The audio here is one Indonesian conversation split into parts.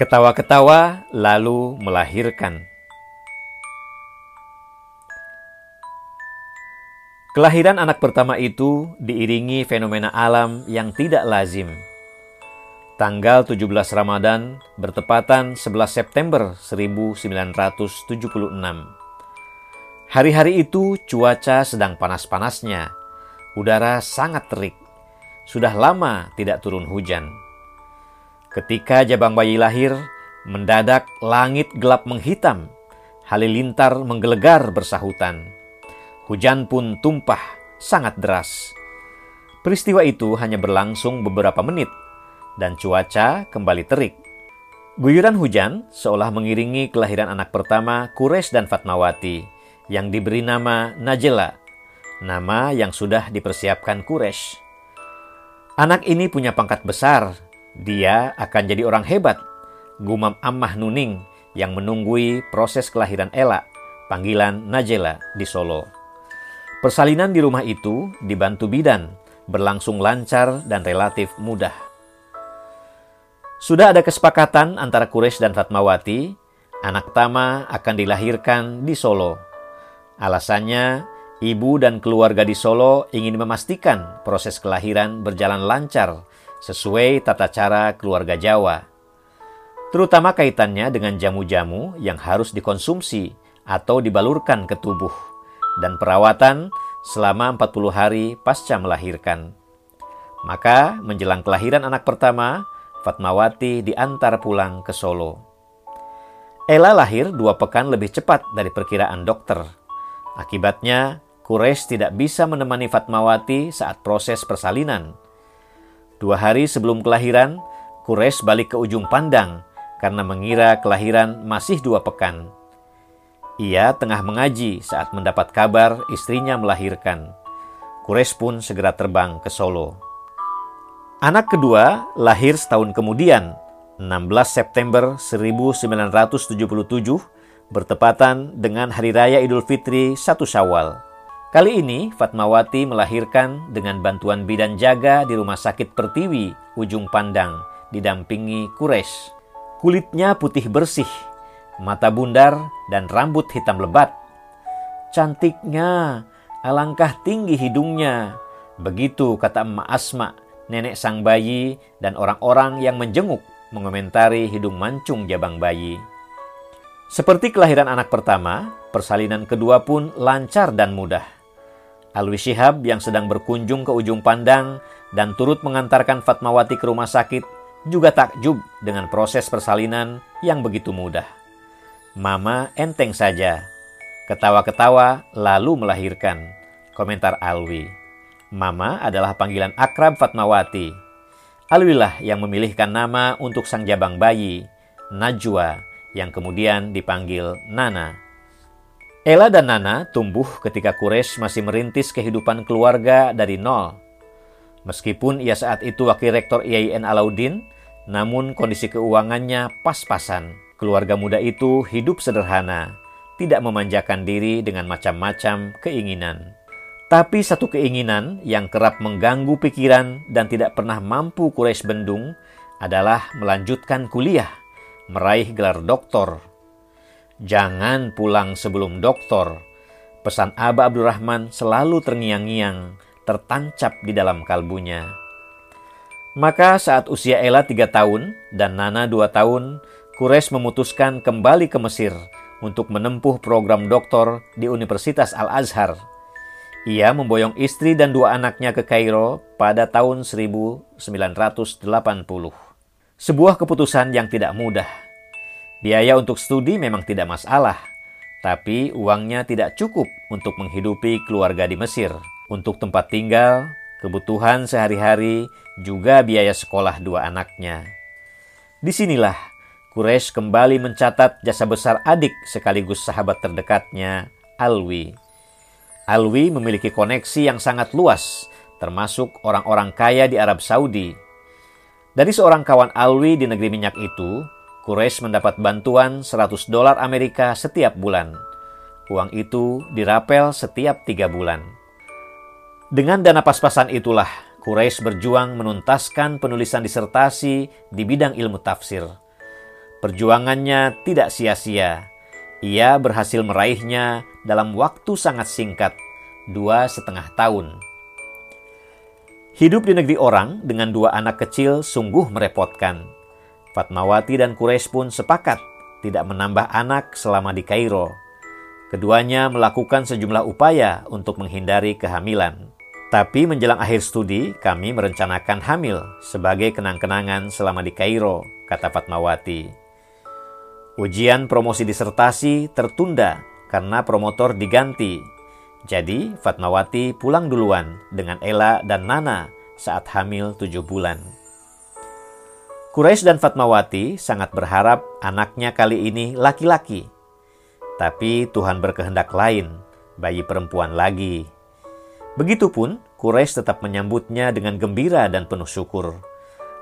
Ketawa-ketawa lalu melahirkan. Kelahiran anak pertama itu diiringi fenomena alam yang tidak lazim. Tanggal 17 Ramadan bertepatan 11 September 1976. Hari-hari itu cuaca sedang panas-panasnya. Udara sangat terik. Sudah lama tidak turun hujan. Ketika jabang bayi lahir, mendadak langit gelap menghitam. Halilintar menggelegar bersahutan Hujan pun tumpah sangat deras. Peristiwa itu hanya berlangsung beberapa menit dan cuaca kembali terik. Guyuran hujan seolah mengiringi kelahiran anak pertama Kures dan Fatmawati yang diberi nama Najela, nama yang sudah dipersiapkan Kures. Anak ini punya pangkat besar, dia akan jadi orang hebat, gumam Ammah Nuning yang menunggui proses kelahiran Ella, panggilan Najela di Solo. Persalinan di rumah itu dibantu bidan, berlangsung lancar dan relatif mudah. Sudah ada kesepakatan antara Quraisy dan Fatmawati, anak Tama akan dilahirkan di Solo. Alasannya, ibu dan keluarga di Solo ingin memastikan proses kelahiran berjalan lancar sesuai tata cara keluarga Jawa. Terutama kaitannya dengan jamu-jamu yang harus dikonsumsi atau dibalurkan ke tubuh dan perawatan selama 40 hari pasca melahirkan. Maka menjelang kelahiran anak pertama, Fatmawati diantar pulang ke Solo. Ella lahir dua pekan lebih cepat dari perkiraan dokter. Akibatnya, Quraisy tidak bisa menemani Fatmawati saat proses persalinan. Dua hari sebelum kelahiran, Quraisy balik ke ujung pandang karena mengira kelahiran masih dua pekan. Ia tengah mengaji saat mendapat kabar istrinya melahirkan. Kures pun segera terbang ke Solo. Anak kedua lahir setahun kemudian, 16 September 1977, bertepatan dengan Hari Raya Idul Fitri 1 Syawal. Kali ini Fatmawati melahirkan dengan bantuan bidan jaga di Rumah Sakit Pertiwi, Ujung Pandang, didampingi Kures. Kulitnya putih bersih mata bundar, dan rambut hitam lebat. Cantiknya, alangkah tinggi hidungnya. Begitu kata Emak Asma, nenek sang bayi, dan orang-orang yang menjenguk mengomentari hidung mancung jabang bayi. Seperti kelahiran anak pertama, persalinan kedua pun lancar dan mudah. Alwi Shihab yang sedang berkunjung ke ujung pandang dan turut mengantarkan Fatmawati ke rumah sakit juga takjub dengan proses persalinan yang begitu mudah. Mama enteng saja. Ketawa-ketawa lalu melahirkan. Komentar Alwi. Mama adalah panggilan akrab Fatmawati. Alwilah yang memilihkan nama untuk sang jabang bayi, Najwa, yang kemudian dipanggil Nana. Ella dan Nana tumbuh ketika Quraisy masih merintis kehidupan keluarga dari nol. Meskipun ia saat itu wakil rektor IAIN Alauddin, namun kondisi keuangannya pas-pasan. Keluarga muda itu hidup sederhana, tidak memanjakan diri dengan macam-macam keinginan. Tapi satu keinginan yang kerap mengganggu pikiran dan tidak pernah mampu Quraisy bendung adalah melanjutkan kuliah, meraih gelar doktor. Jangan pulang sebelum doktor. Pesan Aba Abdurrahman selalu terngiang-ngiang, tertancap di dalam kalbunya. Maka saat usia Ella tiga tahun dan Nana dua tahun, Kures memutuskan kembali ke Mesir untuk menempuh program doktor di Universitas Al-Azhar. Ia memboyong istri dan dua anaknya ke Kairo pada tahun 1980. Sebuah keputusan yang tidak mudah. Biaya untuk studi memang tidak masalah, tapi uangnya tidak cukup untuk menghidupi keluarga di Mesir. Untuk tempat tinggal, kebutuhan sehari-hari, juga biaya sekolah dua anaknya. Di sinilah Quraisy kembali mencatat jasa besar adik sekaligus sahabat terdekatnya, Alwi. Alwi memiliki koneksi yang sangat luas, termasuk orang-orang kaya di Arab Saudi. Dari seorang kawan Alwi di negeri minyak itu, Quraisy mendapat bantuan 100 dolar Amerika setiap bulan. Uang itu dirapel setiap tiga bulan. Dengan dana pas-pasan itulah, Quraisy berjuang menuntaskan penulisan disertasi di bidang ilmu tafsir. Perjuangannya tidak sia-sia. Ia berhasil meraihnya dalam waktu sangat singkat, dua setengah tahun. Hidup di negeri orang dengan dua anak kecil sungguh merepotkan. Fatmawati dan Quraisy pun sepakat tidak menambah anak selama di Kairo. Keduanya melakukan sejumlah upaya untuk menghindari kehamilan. Tapi menjelang akhir studi, kami merencanakan hamil sebagai kenang-kenangan selama di Kairo, kata Fatmawati. Ujian promosi disertasi tertunda karena promotor diganti. Jadi Fatmawati pulang duluan dengan Ella dan Nana saat hamil tujuh bulan. Quraisy dan Fatmawati sangat berharap anaknya kali ini laki-laki. Tapi Tuhan berkehendak lain, bayi perempuan lagi. Begitupun Quraisy tetap menyambutnya dengan gembira dan penuh syukur.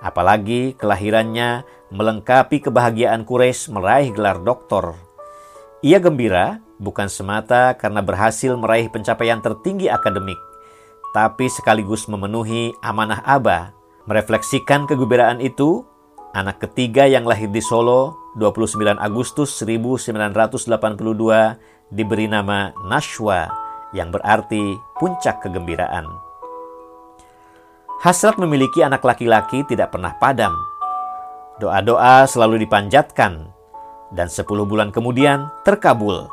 Apalagi kelahirannya melengkapi kebahagiaan Quraisy meraih gelar doktor. Ia gembira bukan semata karena berhasil meraih pencapaian tertinggi akademik, tapi sekaligus memenuhi amanah Aba. Merefleksikan kegembiraan itu, anak ketiga yang lahir di Solo 29 Agustus 1982 diberi nama Nashwa yang berarti puncak kegembiraan. Hasrat memiliki anak laki-laki tidak pernah padam. Doa-doa selalu dipanjatkan, dan sepuluh bulan kemudian terkabul.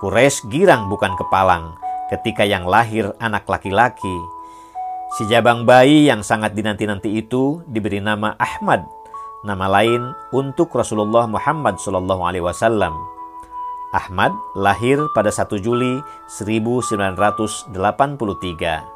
Quraisy girang bukan kepalang ketika yang lahir anak laki-laki. Si jabang bayi yang sangat dinanti-nanti itu diberi nama Ahmad, nama lain untuk Rasulullah Muhammad SAW. Ahmad lahir pada 1 Juli 1983.